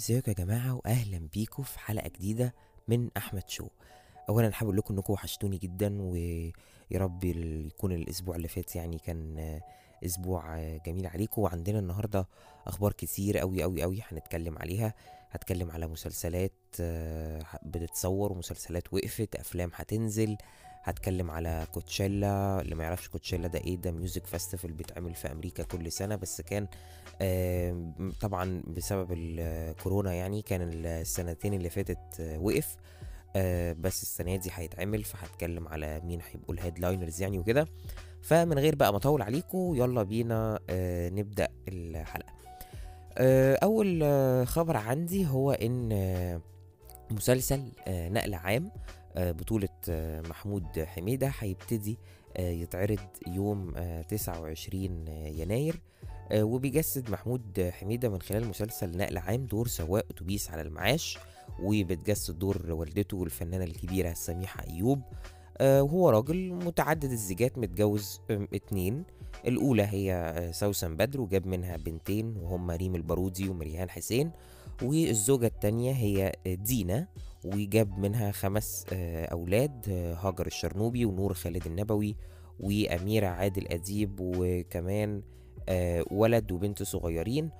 ازيكم يا جماعة واهلا بيكم في حلقة جديدة من أحمد show. اولا حابب أقول لكم إنكم وحشتوني جدا ويا رب يكون الأسبوع اللي فات يعني كان أسبوع جميل عليكم. وعندنا النهاردة أخبار كتير قوي قوي قوي هنتكلم عليها. هتكلم على مسلسلات آه، بتتصور ومسلسلات وقفت أفلام هتنزل. هتكلم على Coachella اللي ما يعرفش Coachella ده إيه ده music festival بيتعمل في أمريكا كل سنة بس كان طبعا بسبب الكورونا يعني كان السنتين اللي فاتت آه، وقف آه، بس السنة دي هيتعمل فهتكلم على مين هيبقوا الهيدلاينرز يعني وكده. فمن غير بقى ما أطول عليكم يلا بينا آه، نبدأ الحلقة. آه، أول آه، خبر عندي هو إن آه، مسلسل نقل عام بطولة آه، محمود حميدة هيبتدي آه، يتعرض يوم آه، 29 يناير. آه، وبيجسد محمود حميدة من خلال مسلسل نقل عام دور سواق أتوبيس على المعاش وبتجسد دور والدته الفنانة الكبيرة سميحة أيوب. آه، وهو راجل متعدد الزيجات متجوز اتنين. الأولى هي آه، سوسن بدر وجاب منها بنتين وهم ريم البارودي ومريهان حسين. والزوجة التانية هي آه، دينا. وجاب منها خمس آه، أولاد آه، هاجر الشرنوبي ونور خالد النبوي وأميرة عادل أديب وكمان آه، ولد وبنت صغيرين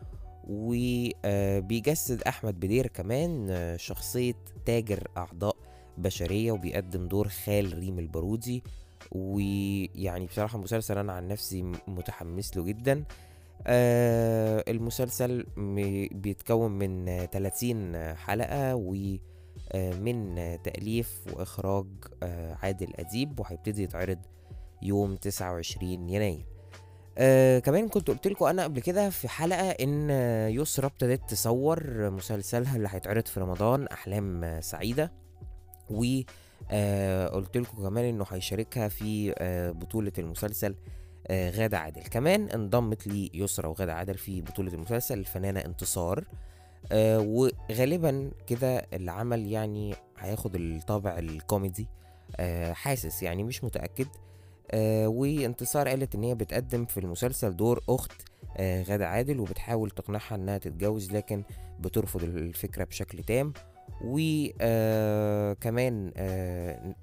وبيجسد أحمد بدير كمان شخصية تاجر أعضاء بشرية وبيقدم دور خال ريم البارودي ويعني بصراحة مسلسل أنا عن نفسي متحمس له جدا. المسلسل بيتكون من آه، 30 حلقة ومن تأليف وإخراج آه، عادل أديب وهيبتدي يتعرض يوم 29 يناير. آه كمان كنت قلت لكم أنا قبل كده في حلقة إن يسرا ابتدت تصور مسلسلها اللي هيتعرض في رمضان أحلام سعيدة و آه قلت لكم كمان إنه هيشاركها في آه بطولة المسلسل آه غادة عادل. كمان انضمت لي يسرا وغادة عادل في بطولة المسلسل الفنانة انتصار. آه وغالبا كده العمل يعني هياخد الطابع الكوميدي آه حاسس يعني مش متأكد. آه وانتصار قالت إن هي بتقدم في المسلسل دور أخت آه غادة عادل وبتحاول تقنعها إنها تتجوز لكن بترفض الفكرة بشكل تام. وكمان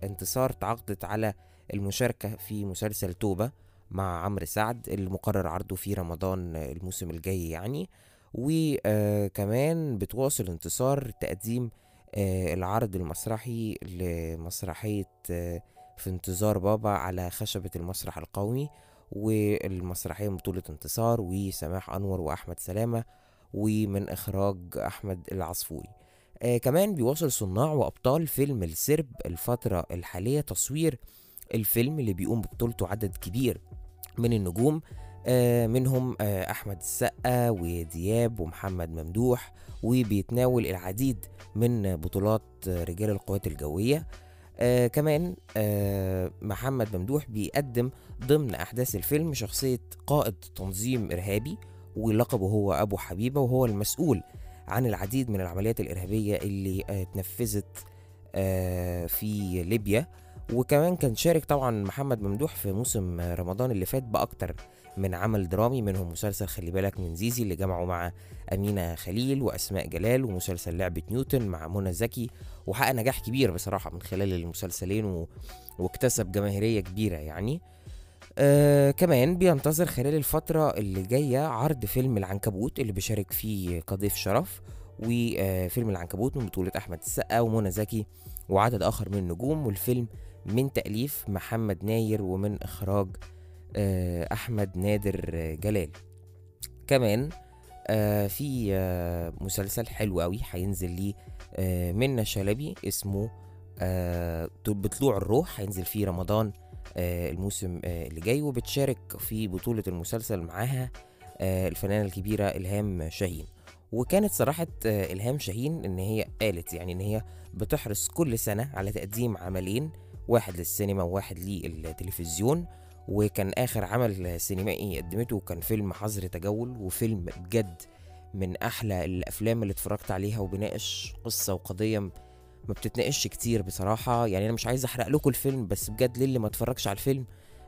انتصار تعاقدت على المشاركة في مسلسل توبة مع عمرو سعد اللي مقرر عرضه في رمضان آه، الموسم الجاي يعني. وكمان بتواصل انتصار تقديم آه، العرض المسرحي لمسرحية آه، في انتظار بابا على خشبة المسرح القومي والمسرحية بطولة انتصار وسماح أنور وأحمد سلامة ومن إخراج أحمد العصفوري. آه كمان بيواصل صناع وأبطال فيلم السرب الفترة الحالية تصوير الفيلم اللي بيقوم ببطولته عدد كبير من النجوم. آه منهم آه أحمد السقا ودياب ومحمد ممدوح وبيتناول العديد من بطولات آه، رجال القوات الجوية. آه كمان آه محمد ممدوح بيقدم ضمن أحداث الفيلم شخصية قائد تنظيم إرهابي ولقبه هو أبو حبيبة وهو المسؤول عن العديد من العمليات الإرهابية اللي آه اتنفذت آه في ليبيا. وكمان كان شارك طبعا محمد ممدوح في موسم آه، رمضان اللي فات بأكتر من عمل درامي منهم مسلسل خلي بالك من زيزي اللي جمعه مع أمينة خليل وأسماء جلال ومسلسل لعبة نيوتن مع منى زكي وحقق نجاح كبير بصراحة من خلال المسلسلين و... واكتسب جماهيرية كبيرة يعني. آه كمان بينتظر خلال الفترة اللي جاية عرض فيلم العنكبوت اللي بيشارك فيه كضيف شرف وفيلم العنكبوت من بطولة أحمد السقا ومنى زكي وعدد آخر من النجوم والفيلم من تأليف محمد ناير ومن إخراج آه أحمد نادر جلال. كمان آه في آه مسلسل حلو قوي هينزل ليه آه منة شلبي اسمه بطلوع الروح. هينزل فيه رمضان الموسم اللي جاي وبتشارك في بطولة المسلسل معاها الفنانة الكبيرة إلهام شاهين. وكانت صراحة إلهام شاهين إن هي قالت يعني إن هي بتحرص كل سنة على تقديم عملين واحد للسينما وواحد للتلفزيون وكان آخر عمل سينمائي قدمته كان فيلم حظر تجول وفيلم بجد من أحلى الأفلام اللي اتفرجت عليها وبيناقش قصة وقضية ما بتتناقش كتير بصراحة. يعني أنا مش عايز أحرق لكم الفيلم بس بجد للي ما اتفرجش على الفيلم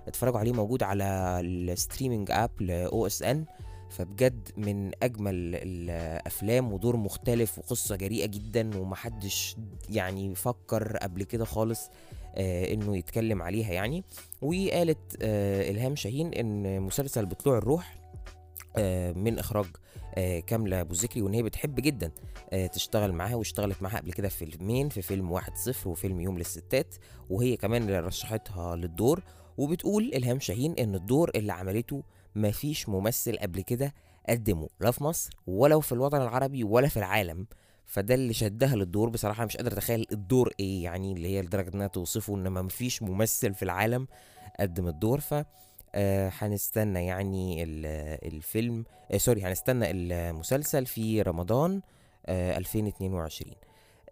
اتفرجوا عليه موجود على ال streaming app OSN فبجد من أجمل الأفلام ودور مختلف وقصة جريئة جدا ومحدش يعني فكر قبل كده خالص إنه يتكلم عليها يعني. وقالت آه إلهام شاهين إن مسلسل بطلوع الروح آه من إخراج آه كاملة أبو ذكري وإن هي بتحب جدا آه تشتغل معاها واشتغلت معاها قبل كده في فيلمين في فيلم واحد صفر وفيلم يوم للستات وهي كمان اللي رشحتها للدور. وبتقول إلهام شاهين إن الدور اللي عملته مفيش ممثل قبل كده قدمه لا في مصر ولا في الوطن العربي ولا في العالم. فده اللي شدها للدور بصراحة. مش قادر أتخيل الدور إيه يعني اللي هي لدرجة إنها توصفه ان ما مفيش ممثل في العالم قدم الدور. ف آه، هنستنى يعني ال- الفيلم آه سوري هنستنى المسلسل في رمضان آه 2022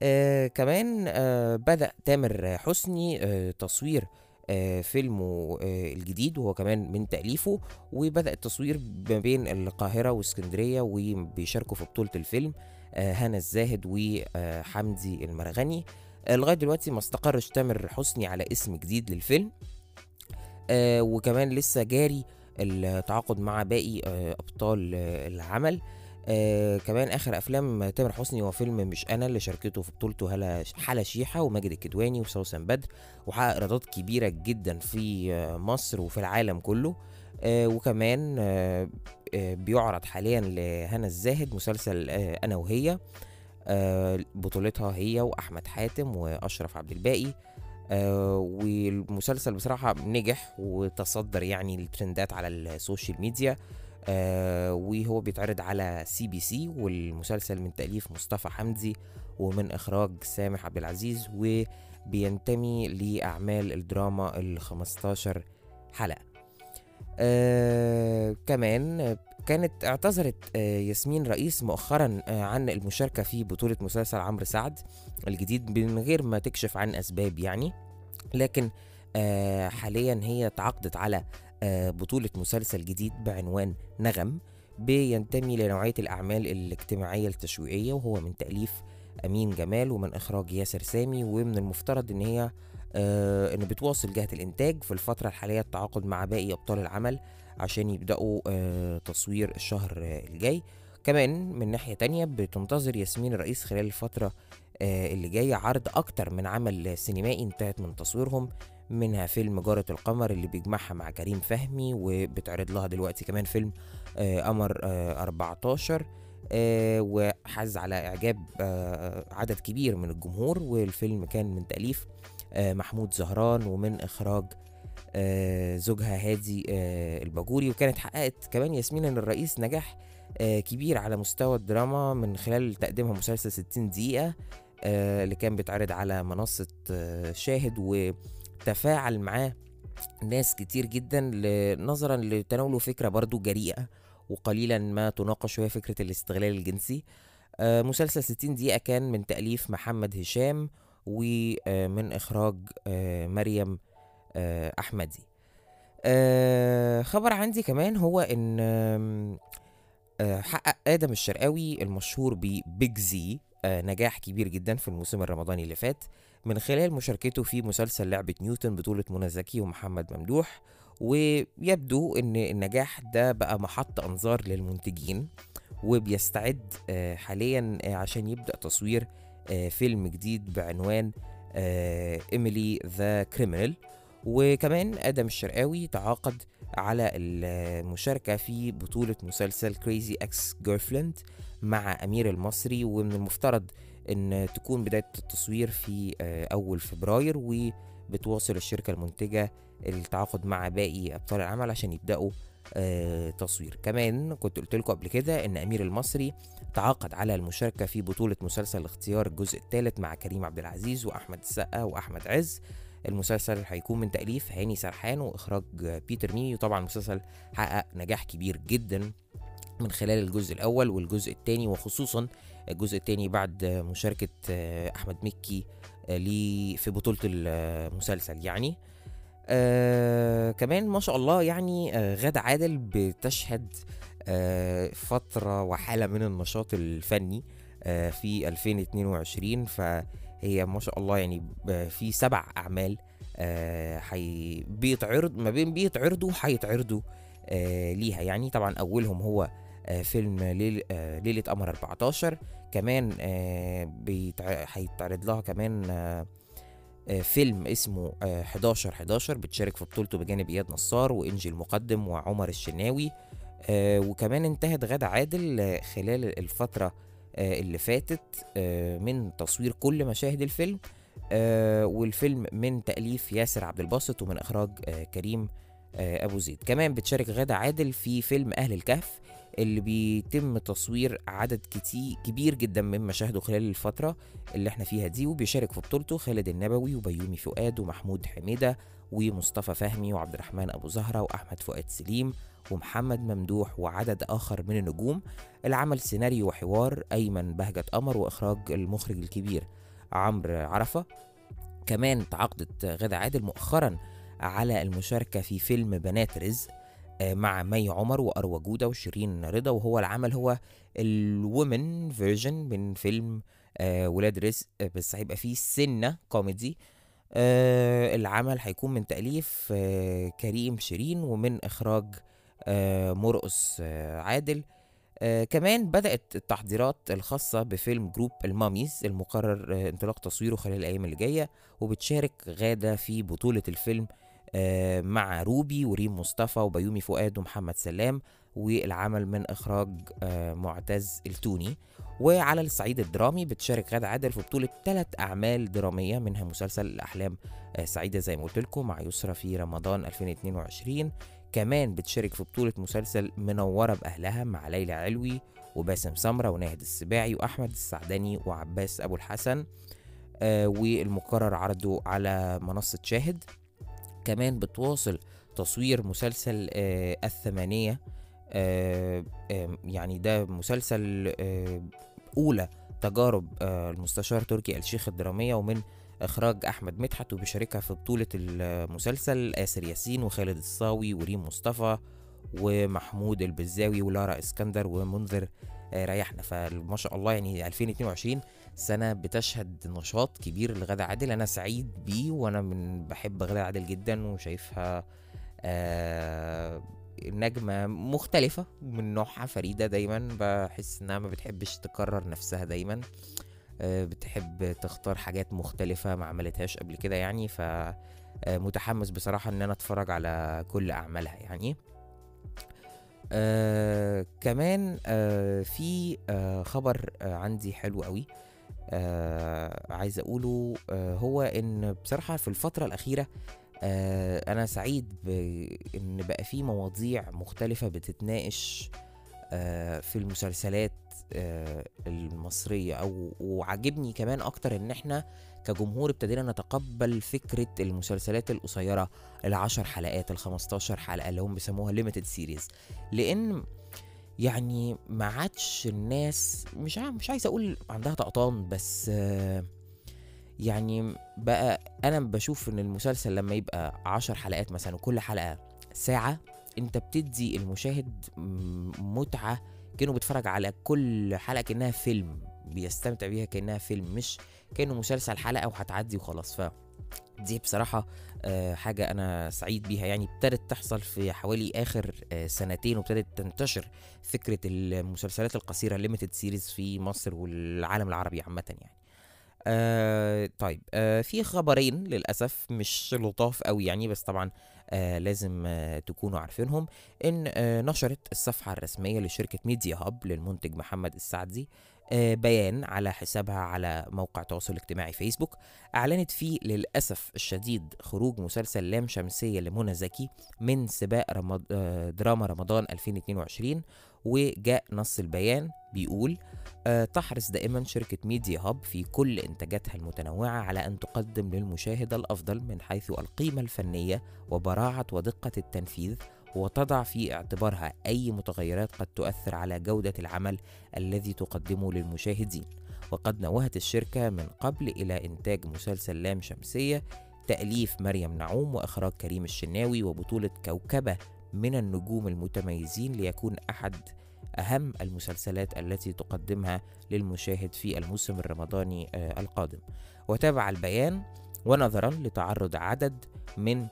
آه كمان آه بدأ تامر حسني آه تصوير آه فيلمه آه الجديد وهو كمان من تأليفه. وبدأ التصوير ما بين القاهرة واسكندرية وبيشاركوا في بطولة الفيلم. هنا الزاهد وحمدي المرغني. آه لغاية دلوقتي ما استقرش تامر حسني على اسم جديد للفيلم. آه وكمان لسه جاري التعاقد مع باقي آه أبطال آه العمل. آه كمان آخر أفلام تامر حسني هو فيلم مش أنا اللي شاركته في بطولته حلا شيحة وماجد الكدواني وسوسن بدر وحقق إيرادات كبيرة جدا في آه مصر وفي العالم كله. آه وكمان آه آه بيعرض حاليا لهنا الزاهد مسلسل آه أنا وهي. آه بطولتها هي وأحمد حاتم وأشرف عبد الباقي. آه والمسلسل بصراحة نجح وتصدر يعني ال trends ات على السوشيال ميديا. آه وهو بيتعرض على CBC والمسلسل من تأليف مصطفى حمدي ومن إخراج سامح عبد العزيز وبينتمي لأعمال الدراما ال 15 حلقة. آه كمان كانت اعتذرت آه ياسمين رئيس مؤخرا آه عن المشاركة في بطولة مسلسل عمرو سعد الجديد من غير ما تكشف عن أسباب يعني. لكن حاليا هي تعاقدت على بطولة مسلسل جديد بعنوان نغم بينتمي لنوعية الأعمال الاجتماعية التشويقية وهو من تأليف أمين جمال ومن إخراج ياسر سامي ومن المفترض إن هي آه إن بتواصل جهة الإنتاج في الفترة الحالية التعاقد مع باقي أبطال العمل عشان يبدأوا آه تصوير الشهر آه الجاي. كمان من ناحية تانية بتنتظر ياسمين الرئيس خلال الفترة آه اللي جاية عرض أكتر من عمل سينمائي انتهت من تصويرهم منها فيلم جارة القمر اللي بيجمعها مع كريم فهمي وبتعرض لها دلوقتي كمان فيلم آه قمر آه 14 آه وحاز على إعجاب آه عدد كبير من الجمهور والفيلم كان من تأليف محمود زهران ومن إخراج آه زوجها هادي آه الباجوري. وكانت حققت كمان ياسمين إن الرئيس نجاح آه كبير على مستوى الدراما من خلال تقديمها مسلسل 60 دقيقة آه اللي كان بيتعرض على منصة آه شاهد وتفاعل معاه ناس كتير جدا نظرا لتناوله فكرة برضو جريئة وقليلا ما تناقش وهي فكرة الاستغلال الجنسي. آه مسلسل 60 دقيقة كان من تأليف محمد هشام ومن إخراج آه مريم آه أحمدي. آه خبر عندي كمان هو إن حقق آدم الشرقاوي المشهور ببيج زي نجاح كبير جدا في الموسم الرمضاني اللي فات من خلال مشاركته في مسلسل لعبة نيوتن بطولة منى زكي ومحمد ممدوح. ويبدو إن النجاح ده بقى محط أنظار للمنتجين وبيستعد حاليا عشان يبدأ تصوير فيلم جديد بعنوان Emily the Criminal وكمان آدم الشرقاوي تعاقد على المشاركة في بطولة مسلسل Crazy Ex-Girlfriend مع أمير المصري. ومن المفترض إن تكون بداية التصوير في آه، أول فبراير وبتواصل الشركة المنتجة التعاقد مع باقي أبطال العمل عشان يبدأوا آه، تصوير. كمان كنت قلت لكم قبل كده إن أمير المصري تعاقد على المشاركة في بطولة مسلسل اختيار الجزء الثالث مع كريم عبد العزيز وأحمد السقا وأحمد عز. المسلسل هيكون من تأليف هاني سرحان وإخراج بيتر ميمي. وطبعا المسلسل حقق نجاح كبير جدا من خلال الجزء الأول والجزء الثاني وخصوصا الجزء الثاني بعد مشاركة آه، أحمد مكي آه، في بطولة المسلسل. يعني آه كمان ما شاء الله يعني آه غادة عادل بتشهد آه فترة وحالة من النشاط الفني آه في 2022 فهي ما شاء الله يعني ب- في سبع أعمال آه حي بيتعرض ما بين بيتعرضوا هيتعرضوا آه ليها. يعني طبعا أولهم هو آه، فيلم ليل- آه، ليلة قمر 14 كمان آه، هيتعرض لها كمان آه، آه، فيلم اسمه آه، 11 11 بتشارك في بطولته بجانب إياد نصار وانجي المقدم وعمر الشناوي. آه، وكمان انتهت غادة عادل آه، خلال الفترة آه، اللي فاتت آه، من تصوير كل مشاهد الفيلم. آه، والفيلم من تأليف ياسر عبد الباسط ومن إخراج آه، كريم آه، أبو زيد. كمان بتشارك غادة عادل في فيلم أهل الكهف اللي بيتم تصوير عدد كتير كبير جدا من مشاهده خلال الفترة اللي إحنا فيها دي وبيشارك في بطولته خالد النبوي وبيومي فؤاد ومحمود حميدة ومصطفى فهمي وعبد الرحمن أبو زهرة وأحمد فؤاد سليم ومحمد ممدوح وعدد آخر من النجوم. العمل سيناريو وحوار أيمن بهجت قمر وإخراج المخرج الكبير عمرو عرفة. كمان تعاقدت غادة عادل مؤخرا على المشاركة في فيلم بنات رزق مع مي عمر وأروى جودة وشيرين رضا وهو العمل هو ال women version من فيلم آه، ولاد رزق. آه، بس هيبقى فيه سنة كوميدي. آه، العمل هيكون من تأليف آه، كريم شيرين ومن إخراج آه، مرقس آه، عادل. آه كمان بدأت التحضيرات الخاصة بفيلم جروب الماميز المقرر آه انطلاق تصويره خلال الأيام اللي جاية وبتشارك غادة في بطولة الفيلم آه مع روبي وريم مصطفى وبيومي فؤاد ومحمد سلام والعمل من إخراج آه معتز التوني. وعلى الصعيد الدرامي بتشارك غادة عادل في بطولة ثلاث أعمال درامية منها مسلسل أحلام آه سعيدة زي ما قلت لكم مع يسرا في رمضان 2022 كمان بتشارك في بطولة مسلسل منورة بأهلها مع ليلى علوي وباسم سمرة وناهد السباعي وأحمد السعدني وعباس أبو الحسن. آه والمقرر عرضه على منصة شاهد. كمان بتواصل تصوير مسلسل آه الثمانية آه آه يعني ده مسلسل أولى تجارب المستشار تركي الشيخ الدرامية ومن إخراج أحمد مدحت وبيشاركها في بطولة المسلسل آسر ياسين وخالد الصاوي وريم مصطفى ومحمود البزاوي ولارا إسكندر ومنذر ريحنا. فما شاء الله يعني 2022 سنة بتشهد نشاط كبير لغادة عادل أنا سعيد بيه وأنا من بحب غادة عادل جدا وشايفها آه نجمة مختلفة من نوعها فريدة دايما بحس إنها ما بتحبش تكرر نفسها دايما آه، بتحب تختار حاجات مختلفة ما عملتهاش قبل كده يعني ف آه، متحمس بصراحة إن أنا أتفرج على كل أعمالها يعني. آه كمان آه في آه خبر آه عندي حلو قوي. آه عايز أقوله آه هو إن بصراحة في الفترة الأخيرة آه أنا سعيد بإن بقى في مواضيع مختلفة بتتناقش آه في المسلسلات آه المصرية أو وعجبني كمان أكتر إن إحنا كجمهور ابتدينا نتقبل فكرة المسلسلات القصيرة العشر حلقات الخمستاشر حلقة اللي هم بيسموها limited series. لأن يعني ما عادش الناس مش عا- مش عايز أقول عندها طقطان بس يعني بقى أنا بشوف إن المسلسل لما يبقى عشر حلقات مثلا وكل حلقة ساعة أنت بتدي المشاهد م- متعة كأنه بيتفرج على كل حلقة كأنها فيلم بيستمتع بيها كأنها فيلم مش كأنه مسلسل حلقة وهتعدي وخلاص ف دي بصراحة آه، حاجة أنا سعيد بيها. يعني ابتدت تحصل في حوالي آخر آه، سنتين وابتدت تنتشر فكرة المسلسلات القصيرة limited series في مصر والعالم العربي عامة يعني. آه طيب آه في خبرين للأسف مش لطاف قوي يعني بس طبعا آه لازم آه تكونوا عارفينهم. إن آه نشرت الصفحة الرسمية لشركة ميديا هاب للمنتج محمد السعدي بيان على حسابها على موقع التواصل الاجتماعي فيسبوك. أعلنت فيه للأسف الشديد خروج مسلسل لام شمسية لمنى زكي من سباق رمض... آه دراما رمضان 2022 وجاء نص البيان بيقول آه، تحرص دائما شركة ميديا هاب في كل إنتاجاتها المتنوعة على أن تقدم للمشاهد الأفضل من حيث القيمة الفنية وبراعة ودقة التنفيذ وتضع في اعتبارها أي متغيرات قد تؤثر على جودة العمل الذي تقدمه للمشاهدين. وقد نوهت الشركة من قبل إلى إنتاج مسلسل لام شمسية تأليف مريم نعوم وإخراج كريم الشناوي وبطولة كوكبة من النجوم المتميزين ليكون أحد أهم المسلسلات التي تقدمها للمشاهد في الموسم الرمضاني آه، القادم. وتابع البيان ونظرا لتعرض عدد من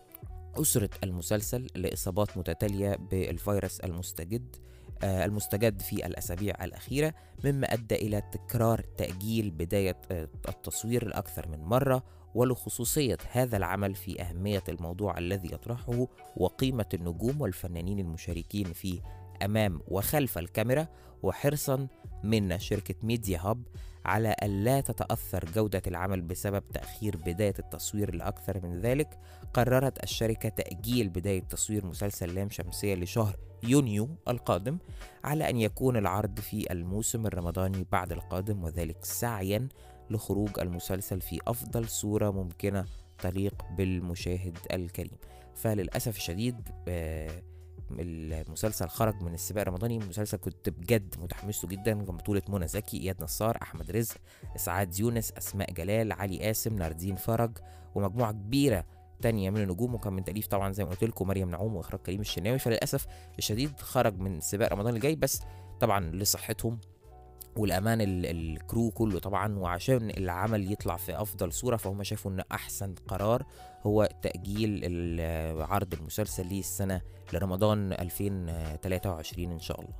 أسرة المسلسل لإصابات متتالية بالفيروس المستجد آه، المستجد في الأسابيع الأخيرة مما أدى إلى تكرار تأجيل بداية آه، التصوير لأكثر من مرة ولخصوصية هذا العمل في أهمية الموضوع الذي يطرحه وقيمة النجوم والفنانين المشاركين فيه أمام وخلف الكاميرا وحرصا من شركة ميديا هاب على ألا تتأثر جودة العمل بسبب تأخير بداية التصوير لأكثر من ذلك قررت الشركة تأجيل بداية تصوير مسلسل لام شمسية لشهر يونيو القادم على أن يكون العرض في الموسم الرمضاني بعد القادم وذلك سعيا لخروج المسلسل في أفضل صورة ممكنة تليق بالمشاهد الكريم. فللأسف الشديد آه المسلسل خرج من السباق الرمضاني مسلسل كنت بجد متحمس جدا كان بطولة منى زكي إياد نصار أحمد رزق إسعاد يونس أسماء جلال علي قاسم ناردين فرج ومجموعة كبيرة تانية من النجوم وكان من تأليف طبعا زي ما قلت لكم مريم نعوم وإخراج كريم الشناوي. فللأسف الشديد خرج من سباق رمضان اللي جاي بس طبعا لصحتهم والأمان ال- الكرو كله طبعا وعشان العمل يطلع في أفضل صورة فهم شافوا إن أحسن قرار هو تأجيل عرض المسلسل للسنة لرمضان 2023 إن شاء الله.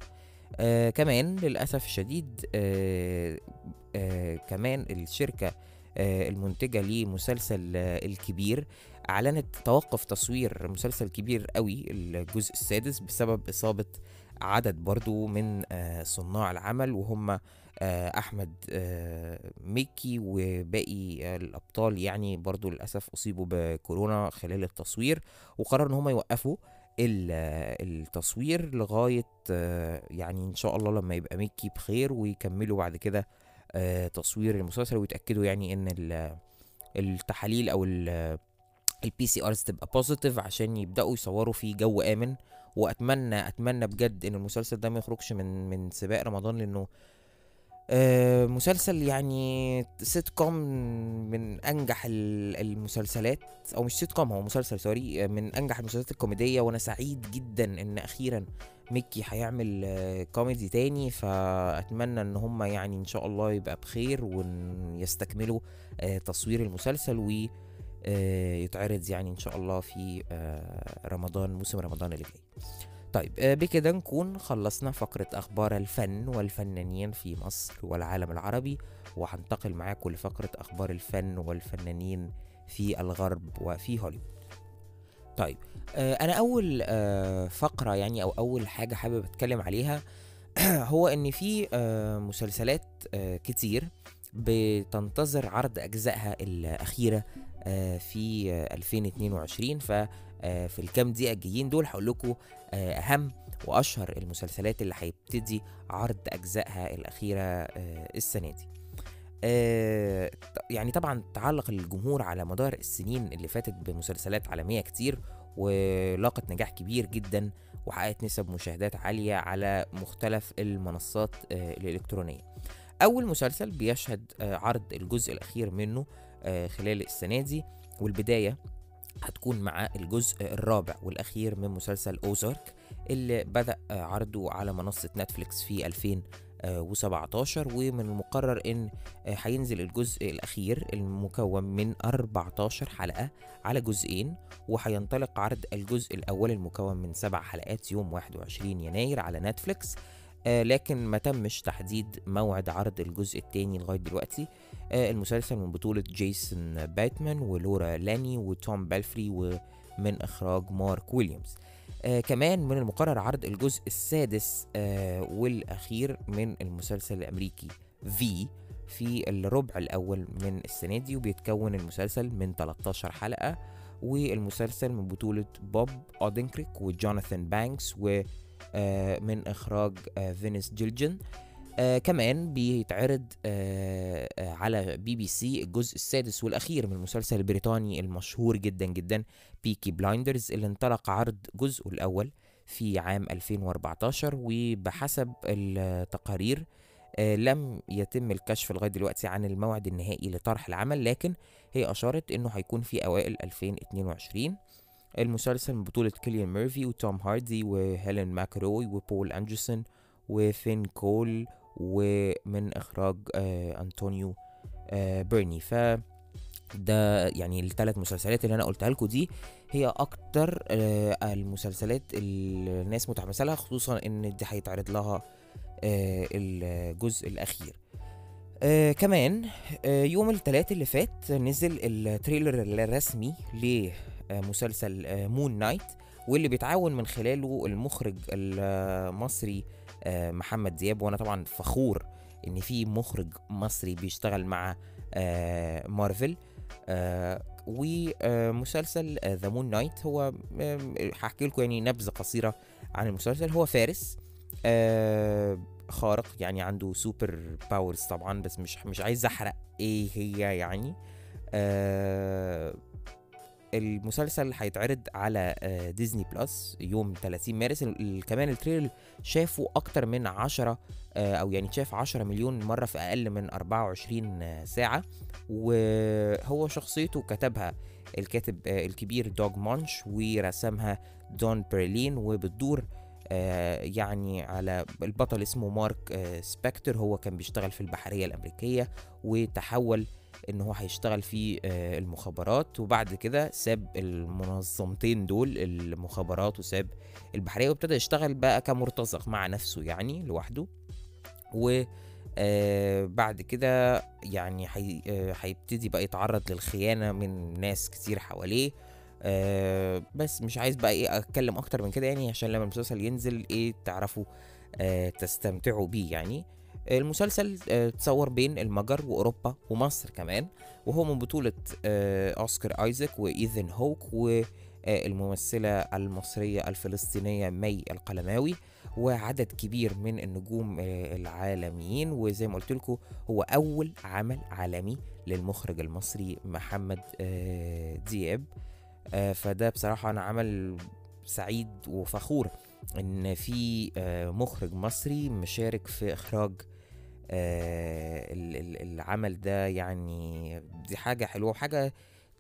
آه كمان للأسف الشديد آه آه كمان الشركة آه المنتجة لمسلسل آه الكبير أعلنت توقف تصوير مسلسل كبير قوي الجزء السادس بسبب إصابة عدد برضو من آه صناع العمل وهم آه أحمد آه مكي وباقي الأبطال يعني برضو للأسف أصيبوا بكورونا خلال التصوير وقرروا إن هم يوقفوا ال- التصوير لغاية يعني إن شاء الله لما يبقى مكي بخير ويكملوا بعد كده تصوير المسلسل ويتأكدوا يعني إن ال- التحاليل أو ال PCRs تبقى positive عشان يبدأوا يصوروا في جو آمن. وأتمنى أتمنى بجد إن المسلسل ده ما يخرجش من من سباق رمضان لأنه آه مسلسل يعني سيت كوم من أنجح ال- المسلسلات أو مش سيت كوم هو مسلسل sorry آه، من أنجح المسلسلات الكوميدية وأنا سعيد جدا إن أخيرا ميكي هيعمل آه، كوميدي تاني. فأتمنى إن هم يعني إن شاء الله يبقى بخير ويستكملوا آه، تصوير المسلسل و آه، يتعرض يعني إن شاء الله في آه، رمضان موسم رمضان اللي جاي. طيب آه، بكده نكون خلصنا فقرة أخبار الفن والفنانين في مصر والعالم العربي وهنتقل معاكم لفقرة أخبار الفن والفنانين في الغرب وفي هوليوود. طيب آه، أنا أول آه، فقرة يعني أو أول حاجة حابب أتكلم عليها هو إن في مسلسلات كتير بتنتظر عرض أجزائها الأخيرة في آه، 2022 ف في الكام دقيقة الجايين دول هقول لكم آه، أهم وأشهر المسلسلات اللي هيبتدي عرض أجزائها الأخيرة آه، السنة دي. آه، يعني طبعا تعلق الجمهور على مدار السنين اللي فاتت بمسلسلات عالمية كتير ولاقت نجاح كبير جدا وحققت نسب مشاهدات عالية على مختلف المنصات آه، الإلكترونية. أول مسلسل بيشهد آه، عرض الجزء الأخير منه آه، خلال السنة دي والبداية هتكون مع الجزء الرابع والأخير من مسلسل أوزارك اللي بدأ عرضه على منصة نتفليكس في 2017 ومن المقرر إن هينزل الجزء الأخير المكون من 14 حلقة على جزئين وهينطلق عرض الجزء الأول المكون من سبع حلقات يوم 21 يناير على نتفليكس. لكن ما تمش تحديد موعد عرض الجزء الثاني لغاية دلوقتي. آه، المسلسل من بطولة جيسون باتمان ولورا ليني وتوم بيلفري ومن إخراج مارك ويليامز. آه كمان من المقرر عرض الجزء السادس آه والأخير من المسلسل الأمريكي في في الربع الأول من السنة دي وبيتكون المسلسل من 13 حلقة والمسلسل من بطولة بوب أودنكيرك وجوناثان بانكس ومن إخراج آه فينس جيليجان. آه كمان بيتعرض آه آه على بي بي سي الجزء السادس والأخير من المسلسل البريطاني المشهور جدا جدا Peaky Blinders اللي انطلق عرض جزءه الأول في عام 2014 وبحسب التقارير آه لم يتم الكشف لغاية دلوقتي عن الموعد النهائي لطرح العمل لكن هي أشارت إنه هيكون في أوائل 2022 المسلسل من بطولة كيليان ميرفي وتوم هاردي وهيلين ماكروري وبول أندرسون وفين كول ومن إخراج آه أنطونيو آه بيرن. ف ده يعني الثلاث مسلسلات اللي أنا قلتها لكم دي. هي أكتر آه، المسلسلات اللي الناس متحمسة لها خصوصا إن دي هيتعرض لها آه، الجزء الأخير. آه كمان آه يوم الثلاث اللي فات نزل ال trailer الرسمي لمسلسل آه Moon Knight واللي بيتعاون من خلاله المخرج المصري آه محمد دياب. وأنا طبعا فخور إن في مخرج مصري بيشتغل مع آه مارفل. آه ومسلسل the Moon Knight هو آه، هحكي لكم يعني نبذة قصيرة عن المسلسل. هو فارس آه خارق يعني عنده super powers طبعا بس مش مش عايز أحرق إيه هي يعني. آه المسلسل هيتعرض على آه ديزني بلس يوم 30 مارس. كمان ال trailer شافه أكتر من 10 آه أو يعني شاف 10 مليون مرة في أقل من 24 ساعة. وهو شخصيته كتبها الكاتب آه الكبير دوغ مانش ورسمها دون برلين. وبتدور آه، يعني على البطل اسمه مارك آه، سبكتر. هو كان بيشتغل في البحرية الأمريكية وتحول إن هو هيشتغل في آه، المخابرات. وبعد كده ساب المنظمتين دول المخابرات وساب البحرية وابتدى يشتغل بقى كمرتزق مع نفسه يعني لوحده. و آه بعد كده يعني آه، هيبتدي بقى يتعرض للخيانة من ناس كتير حواليه. آه بس مش عايز بقى إيه أتكلم أكتر من كده يعني عشان لما المسلسل ينزل إيه تعرفوا آه تستمتعوا بيه يعني. المسلسل آه، اتصور بين المجر وأوروبا ومصر كمان وهو من بطولة آه، أوسكار آيزاك وايثن هوك والممثلة المصرية الفلسطينية مي القلماوي وعدد كبير من النجوم آه، العالميين وزي ما قلت لكم هو أول عمل عالمي للمخرج المصري محمد آه، دياب. آه، فده بصراحة أنا عمل سعيد وفخور إن في آه، مخرج مصري مشارك في آه، ال- العمل ده يعني دي حاجة حلوة وحاجة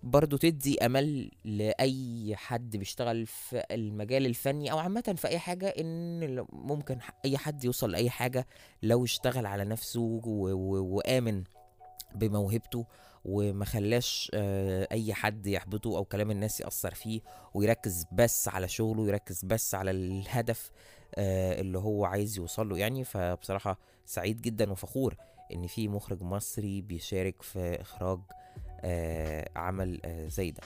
برضو تدي أمل لأي حد بيشتغل في المجال الفني أو عامة في أي حاجة إن ل- ممكن أي حد يوصل لأي حاجة لو اشتغل على نفسه و- و- وآمن بموهبته وما خلاش آه، أي حد يحبطه أو كلام الناس يأثر فيه ويركز بس على شغله ويركز بس على الهدف آه، اللي هو عايز يوصل له. يعني فبصراحة سعيد جدا وفخور إن في مخرج مصري بيشارك في إخراج آه، عمل آه، زي ده.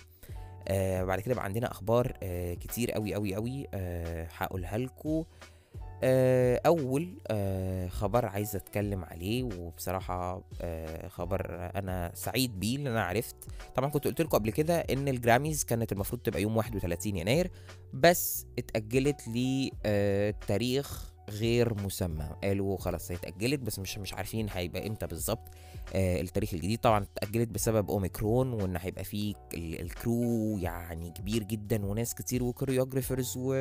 آه بعد كده بقى عندنا أخبار آه كتير قوي قوي قوي آه هقولها لكم. آه أول آه خبر عايز أتكلم عليه وبصراحة آه خبر أنا سعيد بيه لأن أنا عرفت. طبعا كنت قلت لكم قبل كده إن الجراميز كانت المفروض تبقى يوم 31 يناير بس اتأجلت لتاريخ غير مسمى. قالوا خلاص هي اتاجلت بس مش مش عارفين هيبقى إمتى بالظبط التاريخ الجديد. طبعا اتأجلت بسبب أوميكرون وإن هيبقى فيه ال- الكرو يعني كبير جدا وناس كتير وكوريوجرافرز و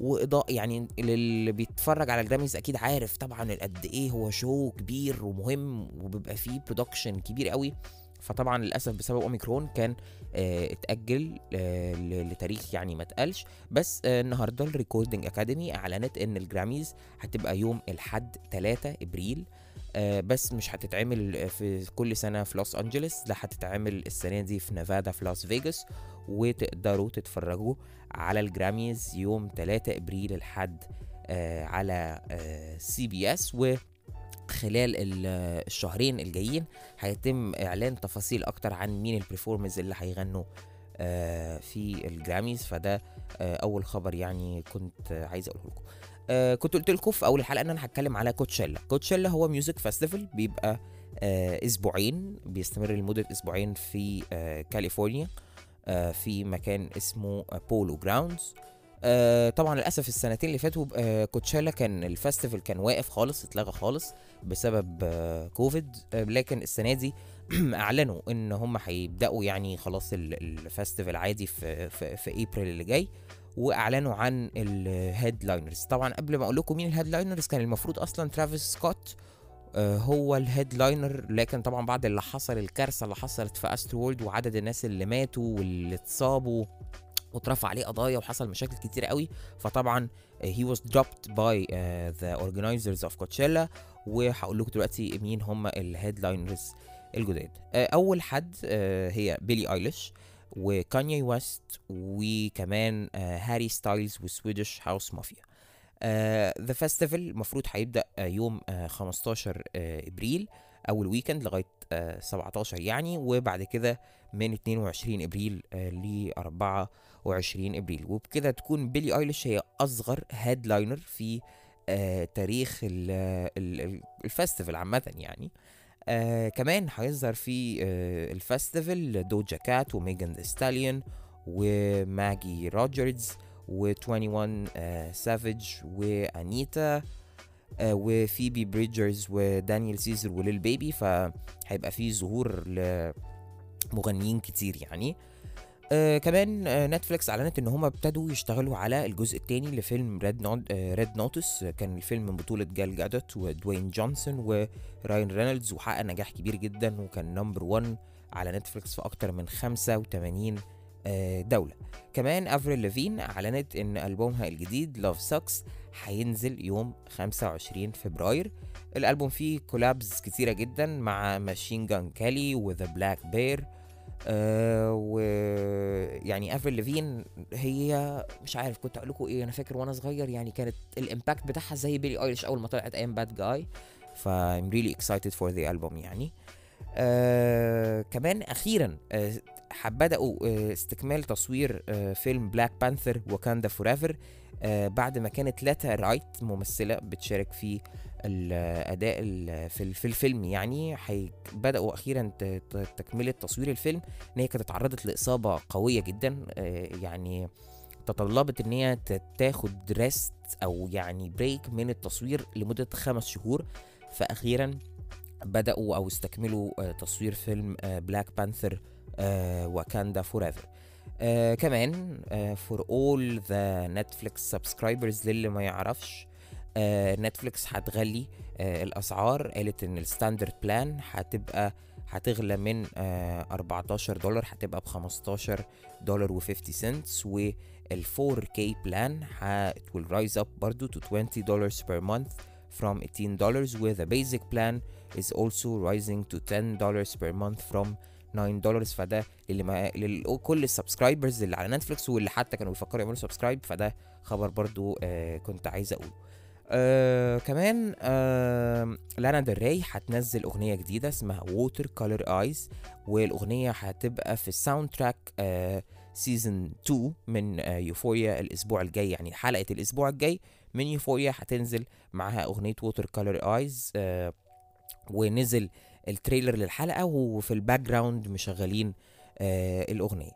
واضاءه يعني اللي بيتفرج على الجراميز أكيد عارف طبعا قد إيه هو show كبير ومهم وبيبقى فيه production كبير قوي. فطبعا للأسف بسبب أوميكرون كان آه اتأجل آه لتاريخ يعني ما اتقالش. بس آه النهارده ال Recording Academy أعلنت إن الجراميز هتبقى يوم الحد 3 إبريل. آه بس مش هتتعمل في كل سنة في لوس انجلوس لا هتتعمل السنة دي في نيفادا في لاس فيجاس وتقدروا تتفرجوا على الجراميز يوم 3 إبريل الحد آه على سي بي اس وخلال ال- آه، الشهرين الجايين هيتم إعلان تفاصيل أكتر عن مين ال performers اللي هيغنوا آه في الجراميز. فده آه أول خبر يعني كنت عايز أقوله لكم. كنت قلت لكم في أول الحلقة إن أنا هتكلم على كوتشيلا كوتشيلا هو music festival بيبقى أسبوعين بيستمر لمدة أسبوعين في كاليفورنيا في مكان اسمه آه، polo grounds آه طبعا للأسف السنتين اللي فاتوا آه كوتشيلا كان ال festival كان واقف خالص اتلغى خالص بسبب آه كوفيد. آه لكن السنة دي أعلنوا إن هم هيبدأوا يعني خلاص ال- ال festival عادي في في, في ابريل اللي جاي وأعلنوا عن ال headliners طبعا قبل ما أقول لكم مين ال headliners كان المفروض أصلا ترافيس سكوت آه، هو ال headliner لكن طبعا بعد اللي حصل الكارثة اللي حصلت في Astroworld وعدد الناس اللي ماتوا واللي اتصابوا واترفع عليه قضايا وحصل مشاكل كتير قوي فطبعا was dropped by uh, the organizers of Coachella. وهقول لكم دلوقتي مين هم ال headliners الجداد. آه، أول حد آه، هي بيلي آيليش وكانيي ويست وكمان آه، هاري ستايلز وسويدش هاوس مافيا. the festival المفروض هيبدأ آه، يوم آه، 15 آه، إبريل أول weekend لغاية آه، 17 يعني وبعد كده من 22 إبريل ل 24 إبريل. وبكده تكون بيلي ايليش هي أصغر headliner في آه، تاريخ ال- ال- ال- ال festival عامة يعني. آه كمان هيظهر في آه ال festival دوجا كات وميجان ستاليون وماجي روجرز و21 آه سافيج وانيتا وفيبي بريدجرز ودانيال سيزر وليل بيبي. فهيبقى في ظهور لمغنيين كتير يعني. آه كمان آه نتفليكس أعلنت إن هم ابتدوا يشتغلوا على الجزء الثاني لفيلم Red Notice آه Red Notice كان الفيلم من بطولة جال جادوت ودوين جونسون وراين رينولدز وحقق نجاح كبير جدا وكان number 1 على نتفليكس في أكتر من 85 آه دولة. كمان أفريل ليفين أعلنت إن ألبومها الجديد Love Sux هينزل يوم 25 فبراير. الألبوم فيه collabs كتيرة جدا مع ماشين جان كيلي و Blackbear آه و يعني أفريل ليفين هي مش عارف كنت أقول لكم إيه أنا فاكر وأنا صغير يعني كانت ال impact بتاعها زي بيلي ايليش أول ما طلعت أيام bad guy ف I'm really excited for the album يعني. آه كمان أخيرا آه بدأوا آه استكمال تصوير آه فيلم Black Panther Wakanda For آه بعد ما كانت لاتيتيا رايت ممثلة بتشارك في الأداء ال- في في الفيلم يعني حي بدأوا أخيرا ت- ت- تكملة تصوير الفيلم إن هي كانت اتعرضت لإصابة قوية جدا آه يعني تطلبت إن هي تاخد rest أو يعني break من التصوير لمدة خمس شهور فأخيرا بدأوا أو استكملوا آه، تصوير فيلم Black Panther Wakanda Forever كمان for all the Netflix subscribers للي ما يعرفش نتفليكس هتغلي آه، الأسعار. قالت إن ال standard plan هتبقى هتغلى من آه، 14 دولار هتبقى ب 15 دولار و50 cents. وال 4K plan it will rise up برضو to 20 dollars per month. From 18 dollars where the basic plan is also rising to 10 dollars per month from 9 دولار فده اللي ما لكل ال subscribers اللي على نتفليكس واللي حتى كانوا بيفكروا يعملوا subscribe فده خبر برضو آه كنت عايز أقوله. آه كمان آه لانا ري هتنزل أغنية جديدة اسمها Watercolor Eyes والأغنية هتبقى في ال soundtrack season 2 من آه يوفوريا الأسبوع الجاي يعني حلقة الأسبوع الجاي. من يوفوريا هتنزل معاها أغنية Watercolor Eyes ونزل ال trailer للحلقة وفي ال background مشغلين آه الأغنية.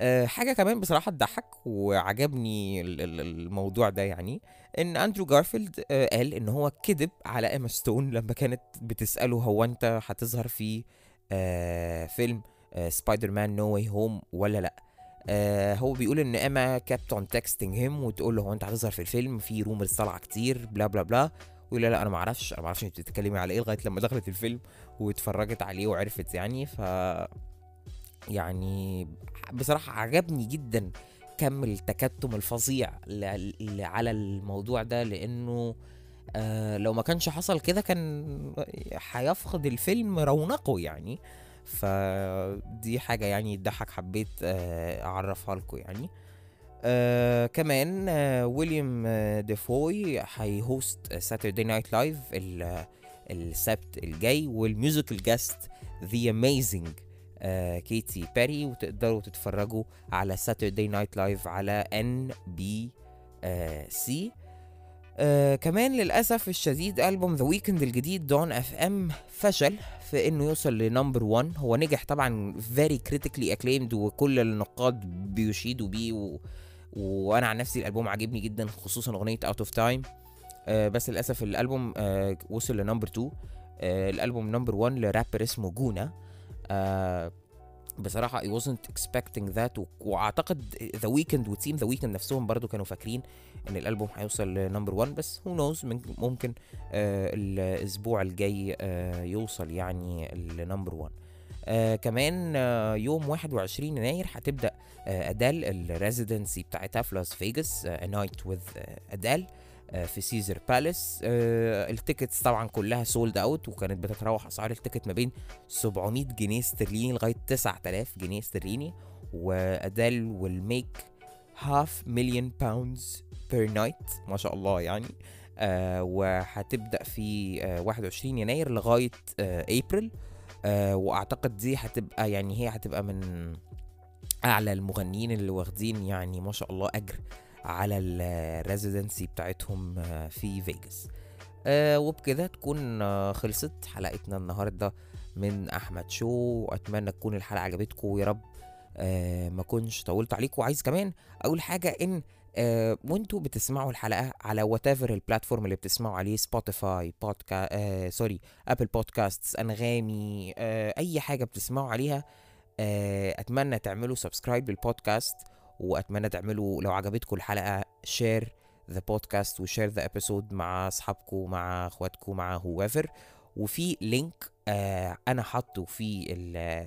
آه حاجة كمان بصراحة تضحك وعجبني ال- ال- الموضوع ده يعني إن أندرو جارفيلد آه قال إن هو كذب على ايما ستون لما كانت بتسأله هو أنت هتظهر في آه فيلم آه Spider-Man No Way Home ولا لأ. آه هو بيقول إن إيما kept on texting him وتقول له هو أنت هتظهر في الفيلم في rumors طالعة كتير بلا بلا بلا ويقول لا أنا ما أعرفش أنا ما أعرفش أنت بتتكلمي على إيه لغاية لما دخلت الفيلم واتفرجت عليه وعرفت يعني. ف يعني بصراحة عجبني جدا كم التكتم الفظيع على الموضوع ده لأنه آه لو ما كانش حصل كده كان هيفقد الفيلم رونقه يعني. فدي حاجة يعني تضحك حبيت آه أعرفها لكم يعني. آه كمان آه ويليام آه ديفوي هي host Saturday Night Live السبت الجاي وال musical guest the amazing كيتي بيري وتقدروا تتفرجوا على Saturday Night Live على NB سي آه كمان للأسف الشديد ألبوم The Weeknd الجديد Dawn FM فشل في إنه يوصل ل number 1 هو نجح طبعا very critically acclaimed وكل النقاد بيشيدوا بيه و... وأنا عن نفسي الألبوم عاجبني جدا خصوصا أغنية Out of Time بس للأسف الألبوم آه وصل ل number 2 آه الألبوم number 1 لرابر اسمه Gunna. آه بصراحة I wasn't expecting that و... وأعتقد The Weeknd و team The Weeknd نفسهم برضو كانوا فاكرين إن الألبوم هيوصل ل number 1 بس who knows ممكن آه الأسبوع الجاي آه يوصل يعني ل number 1 آه كمان آه يوم 21 يناير هتبدأ آه أدال ال residency بتاعتها في لاس فيجاس Night with أدال آه، في Caesars Palace آه، ال tickets طبعا كلها sold out وكانت بتتراوح أسعار ال ticket ما بين 700 جنيه استرليني لغاية 9000 جنيه استرليني وأدال will make half million pounds per night ما شاء الله يعني. آه وهتبدأ في آه 21 يناير لغاية آه ابريل آه وأعتقد دي هتبقى يعني هي هتبقى من أعلى المغنيين اللي واخدين يعني ما شاء الله أجر على ال residency بتاعتهم آه، في فيجاس آه وبكده تكون آه خلصت حلقتنا النهارده من أحمد شو. واتمنى تكون الحلقة عجبتكم ويا رب ما كنتش طولت عليكم وعايز كمان أقول حاجة إن وأنتوا بتسمعوا الحلقة على whatever ال platform اللي بتسمعوا عليه Spotify بودكا آه sorry Apple Podcast أنغامي أي حاجة بتسمعوا عليها أتمنى تعملوا subscribe للبودكاست وأتمنى تعملوا لو عجبتكم الحلقة share the podcast و share the episode مع أصحابكم مع أخواتكم مع whoever. وفي link آه أنا حاطه في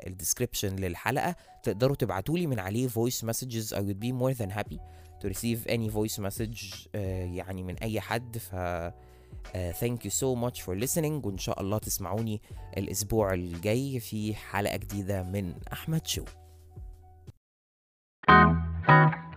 ال description للحلقة. تقدروا تبعتوا لي من عليه voice messages I would be more than happy to receive any voice message آه يعني من أي حد. ف Uh, thank you so much for listening. وإن شاء الله تسمعوني الأسبوع الجاي في حلقة جديدة من أحمد شو. Thank you.